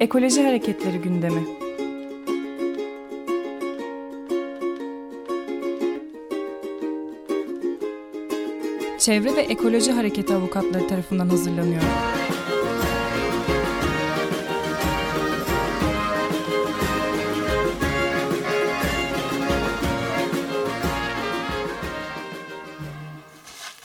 Ekoloji Hareketleri gündemi. Çevre ve Ekoloji Hareketi avukatları tarafından hazırlanıyor.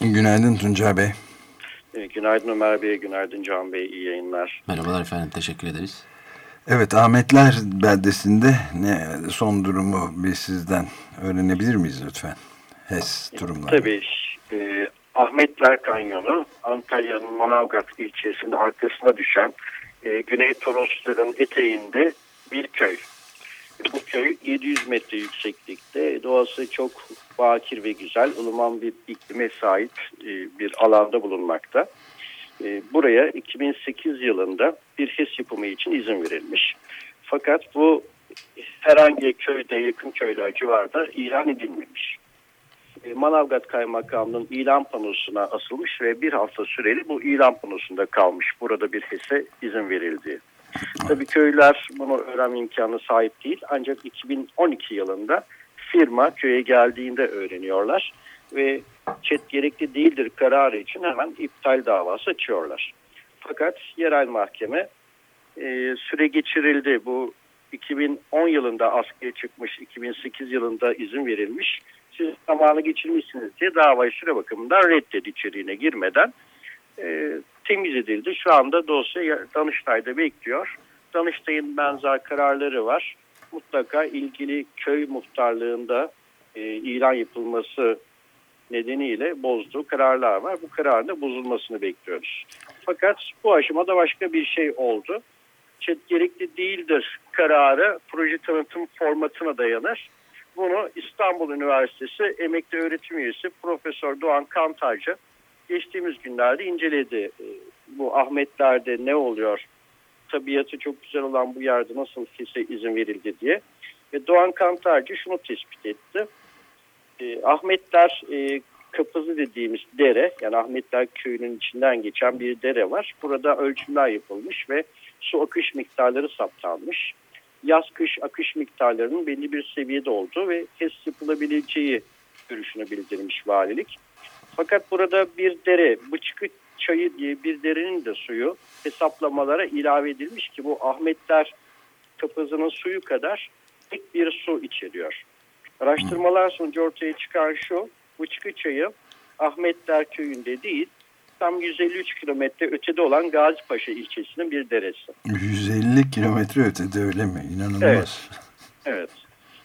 Günaydın Tuncay Bey. E, günaydın Ömer Bey, günaydın Can Bey, iyi yayınlar. Merhabalar efendim, teşekkür ederiz. Evet, Ahmetler beldesinde ne son durumu bir sizden öğrenebilir miyiz lütfen? HES durumları. Tabii. E, Ahmetler Kanyonu, Antalya'nın Manavgat ilçesinde arkasına düşen e, Güney Torosların eteğinde bir köy. Bu köy 700 metre yükseklikte, doğası çok bakir ve güzel, ılıman bir iklime sahip e, bir alanda bulunmakta. E, buraya 2008 yılında bir HES yapımı için izin verilmiş. Fakat bu herhangi köyde, yakın köyler civarında ilan edilmemiş. E, Manavgat Kaymakamlığı'nın ilan panosuna asılmış ve bir hafta süreli bu ilan panosunda kalmış. Burada bir HES'e izin verildi. Tabii köyler bunu öğrenme imkanı sahip değil. Ancak 2012 yılında firma köye geldiğinde öğreniyorlar ve çet gerekli değildir kararı için hemen iptal davası açıyorlar. Fakat yerel mahkeme e, süre geçirildi. Bu 2010 yılında askıya çıkmış, 2008 yılında izin verilmiş. Siz zamanı geçirmişsiniz diye davayı süre bakımından reddedi içeriğine girmeden e, temiz edildi. Şu anda dosya Danıştay'da bekliyor. Danıştay'ın benzer kararları var. Mutlaka ilgili köy muhtarlığında e, ilan yapılması nedeniyle bozduğu kararlar var. Bu kararın da bozulmasını bekliyoruz. Fakat bu aşamada başka bir şey oldu. Çet gerekli değildir kararı proje tanıtım formatına dayanır. Bunu İstanbul Üniversitesi emekli öğretim üyesi Profesör Doğan Kantarcı geçtiğimiz günlerde inceledi. E, bu Ahmetler'de ne oluyor? Tabiatı çok güzel olan bu yerde nasıl kese izin verildi diye. Ve Doğan Kantarcı şunu tespit etti. E, Ahmetler e, Kapızı dediğimiz dere yani Ahmetler köyünün içinden geçen bir dere var. Burada ölçümler yapılmış ve su akış miktarları saptanmış. Yaz kış akış miktarlarının belli bir seviyede olduğu ve HES yapılabileceği görüşünü bildirmiş valilik. Fakat burada bir dere, Bıçkı Çayı diye bir derenin de suyu hesaplamalara ilave edilmiş ki bu Ahmetler Kapızı'nın suyu kadar tek bir su içeriyor. Araştırmalar sonucu ortaya çıkan şu, Bıçkı Çayı Ahmetler Köyü'nde değil, tam 153 kilometre ötede olan Gazipaşa ilçesinin bir deresi. 150 kilometre ötede öyle mi? İnanılmaz. Evet. evet.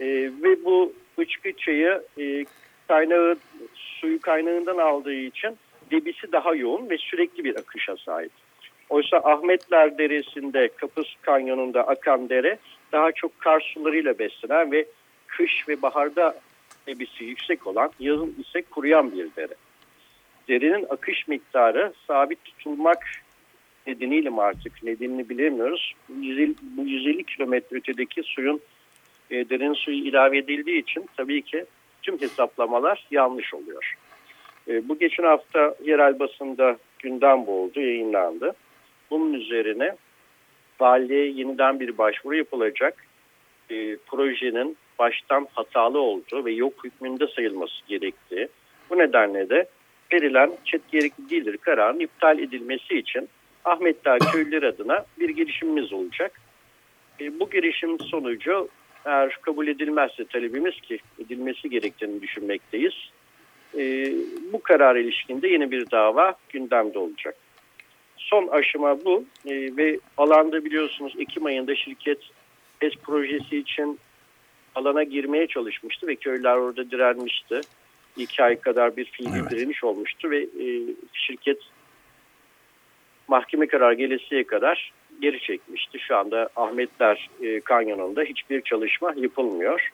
Ee, ve bu Bıçkı Çayı e, kaynağı suyu kaynağından aldığı için debisi daha yoğun ve sürekli bir akışa sahip. Oysa Ahmetler Deresi'nde Kapız Kanyonu'nda akan dere daha çok kar sularıyla beslenen ve kış ve baharda debisi yüksek olan, yazın ise kuruyan bir dere. Derenin akış miktarı sabit tutulmak nedeniyle mi artık nedenini bilemiyoruz. 150, bu 150 kilometre ötedeki suyun e, derenin suyu ilave edildiği için tabii ki tüm hesaplamalar yanlış oluyor. E, bu geçen hafta yerel basında gündem oldu, yayınlandı. Bunun üzerine valiliğe yeniden bir başvuru yapılacak. E, projenin baştan hatalı olduğu ve yok hükmünde sayılması gerektiği. Bu nedenle de verilen çet gerekli değildir kararın iptal edilmesi için Ahmet Dağ köylüler adına bir girişimimiz olacak. E, bu girişim sonucu eğer kabul edilmezse talebimiz ki edilmesi gerektiğini düşünmekteyiz. E, bu karar ilişkinde yeni bir dava gündemde olacak. Son aşama bu e, ve alanda biliyorsunuz Ekim ayında şirket HES projesi için alana girmeye çalışmıştı ve köyler orada direnmişti. İki ay kadar bir fiili evet. direniş olmuştu ve e, şirket mahkeme kararı gelesiye kadar geri çekmişti. Şu anda Ahmetler e, Kanyonu'nda hiçbir çalışma yapılmıyor.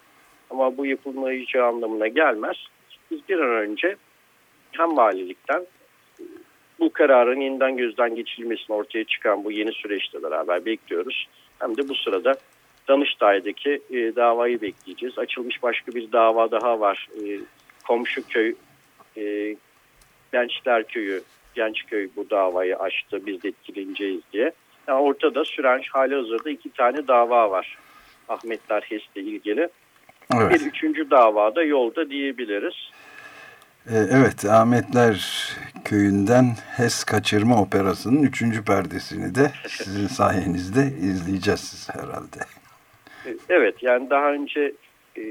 Ama bu yapılmayacağı anlamına gelmez. Biz bir an önce hem valilikten bu kararın yeniden gözden geçirilmesini ortaya çıkan bu yeni süreçle beraber bekliyoruz. Hem de bu sırada Danıştay'daki e, davayı bekleyeceğiz. Açılmış başka bir dava daha var. E, komşu köy, e, Gençler Köyü, Gençköy bu davayı açtı. Biz de etkileneceğiz diye. Yani ortada süren hali hazırda iki tane dava var. Ahmetler HES'le ilgili. Evet. Bir üçüncü davada yolda diyebiliriz. Ee, evet Ahmetler köyünden HES kaçırma operasının üçüncü perdesini de sizin sayenizde izleyeceğiz herhalde. Evet yani daha önce e,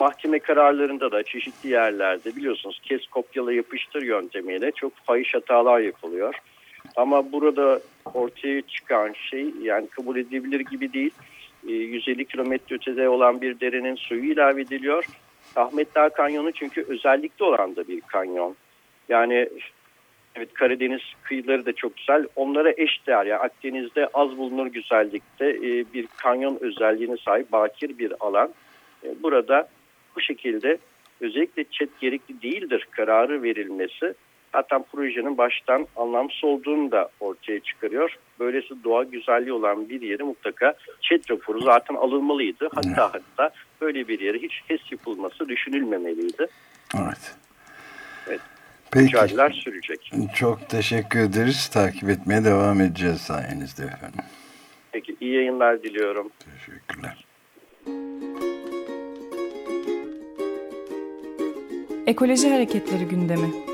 mahkeme kararlarında da çeşitli yerlerde biliyorsunuz kes kopyala yapıştır yöntemiyle çok fahiş hatalar yapılıyor. Ama burada ortaya çıkan şey yani kabul edilebilir gibi değil. 150 e, kilometre ötede olan bir derenin suyu ilave ediliyor. Ahmetler Kanyonu çünkü özellikle olan da bir kanyon. Yani evet Karadeniz kıyıları da çok güzel. Onlara eş değer yani Akdeniz'de az bulunur güzellikte e, bir kanyon özelliğine sahip bakir bir alan. E, burada bu şekilde özellikle çet gerekli değildir kararı verilmesi zaten projenin baştan anlamsız olduğunu da ortaya çıkarıyor. Böylesi doğa güzelliği olan bir yeri mutlaka çet raporu zaten alınmalıydı. Hatta hatta böyle bir yere hiç HES yapılması düşünülmemeliydi. Evet. Evet. Peki. Mücadeleler sürecek. Çok teşekkür ederiz. Takip etmeye devam edeceğiz sayenizde efendim. Peki iyi yayınlar diliyorum. Teşekkürler. Ekoloji Hareketleri gündemi.